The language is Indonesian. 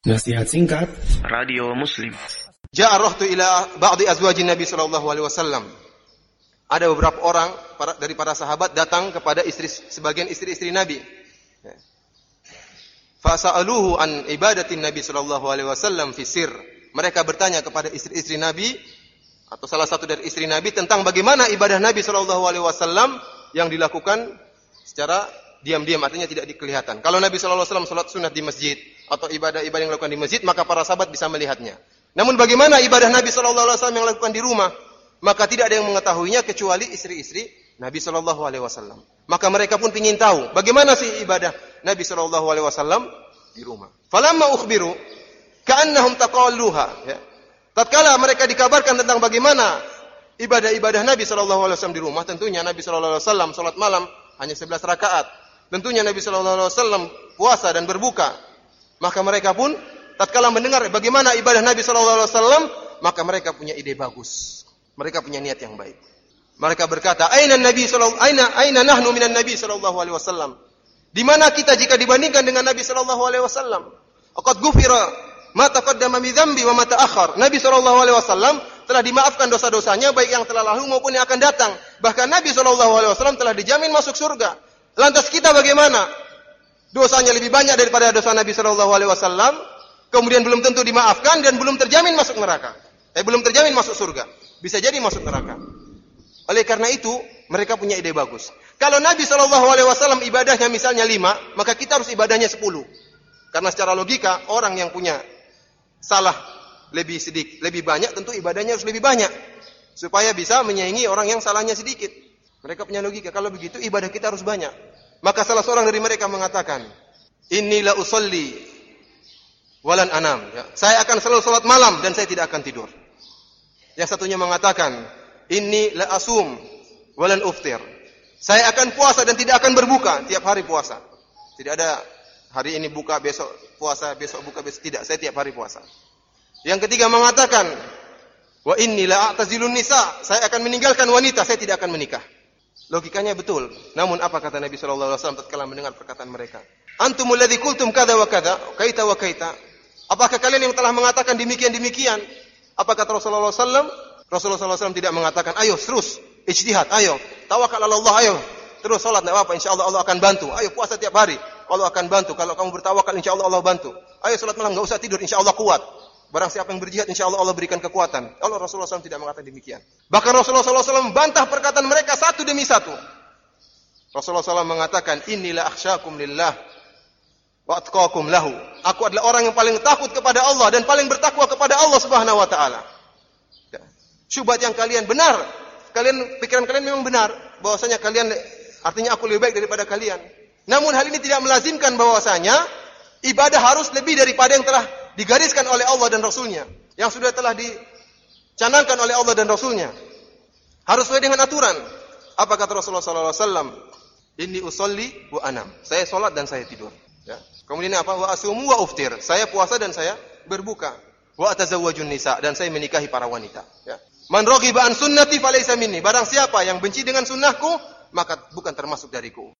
Nasihat singkat Radio Muslim. Ja'a rahtu ila ba'di azwajin Nabi sallallahu alaihi wasallam. Ada beberapa orang para, dari para sahabat datang kepada istri sebagian istri-istri Nabi. Fasa'aluhu an ibadatin Nabi sallallahu alaihi wasallam fi sir. Mereka bertanya kepada istri-istri Nabi atau salah satu dari istri Nabi tentang bagaimana ibadah Nabi sallallahu alaihi wasallam yang dilakukan secara diam-diam artinya tidak dikelihatan. Kalau Nabi sallallahu alaihi wasallam salat sunat di masjid atau ibadah-ibadah yang dilakukan di masjid, maka para sahabat bisa melihatnya. Namun bagaimana ibadah Nabi sallallahu alaihi wasallam yang dilakukan di rumah? Maka tidak ada yang mengetahuinya kecuali istri-istri Nabi sallallahu alaihi wasallam. Maka mereka pun ingin tahu bagaimana sih ibadah Nabi sallallahu alaihi wasallam di rumah. Falamma ukhbiru ka'annahum taqalluha ya. Tatkala mereka dikabarkan tentang bagaimana ibadah-ibadah Nabi sallallahu alaihi wasallam di rumah, tentunya Nabi sallallahu alaihi wasallam salat malam hanya 11 rakaat. Tentunya Nabi sallallahu alaihi wasallam puasa dan berbuka. Maka mereka pun tatkala mendengar bagaimana ibadah Nabi sallallahu alaihi wasallam, maka mereka punya ide bagus. Mereka punya niat yang baik. Mereka berkata, "Aina Nabi sallallahu aina aina nahnu minan Nabi sallallahu alaihi wasallam?" Di mana kita jika dibandingkan dengan Nabi sallallahu alaihi wasallam? Aqad ghufira ma taqaddama min dzambi wa ma ta'akhkhar. Nabi sallallahu alaihi wasallam telah dimaafkan dosa-dosanya baik yang telah lalu maupun yang akan datang. Bahkan Nabi sallallahu alaihi wasallam telah dijamin masuk surga. Lantas kita bagaimana? Dosanya lebih banyak daripada dosa Nabi sallallahu alaihi wasallam, kemudian belum tentu dimaafkan dan belum terjamin masuk neraka. Eh belum terjamin masuk surga. Bisa jadi masuk neraka. Oleh karena itu, mereka punya ide bagus. Kalau Nabi Shallallahu Alaihi Wasallam ibadahnya misalnya lima, maka kita harus ibadahnya sepuluh. Karena secara logika orang yang punya salah lebih sedikit, lebih banyak, tentu ibadahnya harus lebih banyak supaya bisa menyaingi orang yang salahnya sedikit. Mereka punya logika. Kalau begitu ibadah kita harus banyak. Maka salah seorang dari mereka mengatakan, Inilah usolli walan anam. Ya, saya akan selalu salat malam dan saya tidak akan tidur. Yang satunya mengatakan, Inni la asum walan uftir. Saya akan puasa dan tidak akan berbuka tiap hari puasa. Tidak ada hari ini buka besok puasa, besok buka besok tidak. Saya tiap hari puasa. Yang ketiga mengatakan, wa inni la a'tazilun nisa. Saya akan meninggalkan wanita, saya tidak akan menikah. Logikanya betul. Namun apa kata Nabi sallallahu alaihi wasallam tatkala mendengar perkataan mereka? Antumul ladzi qultum kadza wa kaita wa kaita. Apakah kalian yang telah mengatakan demikian demikian? Apa kata Rasulullah sallallahu Rasulullah SAW tidak mengatakan, ayo terus, ijtihad, ayo, tawakal Allah, ayo, terus sholat, tidak apa-apa, insya Allah akan bantu. Ayo puasa tiap hari, Allah akan bantu. Kalau kamu bertawakal, insya Allah bantu. Ayo sholat malam, nggak usah tidur, insya Allah kuat. Barang siapa yang berjihad, insya Allah Allah berikan kekuatan. Allah Rasulullah SAW tidak mengatakan demikian. Bahkan Rasulullah SAW membantah perkataan mereka satu demi satu. Rasulullah SAW mengatakan, inilah akhsyakum lillah wa atqakum lahu. Aku adalah orang yang paling takut kepada Allah dan paling bertakwa kepada Allah Subhanahu wa taala syubhat yang kalian benar. Kalian pikiran kalian memang benar bahwasanya kalian artinya aku lebih baik daripada kalian. Namun hal ini tidak melazimkan bahwasanya ibadah harus lebih daripada yang telah digariskan oleh Allah dan Rasulnya. Yang sudah telah dicanangkan oleh Allah dan Rasulnya. Harus sesuai dengan aturan. Apa kata Rasulullah SAW? Ini usolli wa anam. Saya sholat dan saya tidur. Ya. Kemudian apa? Wa asumu wa uftir. Saya puasa dan saya berbuka. Wa atazawwajun nisa dan saya menikahi para wanita. Ya. Man raghiba an sunnati falaysa minni. Barang siapa yang benci dengan sunnahku, maka bukan termasuk dariku.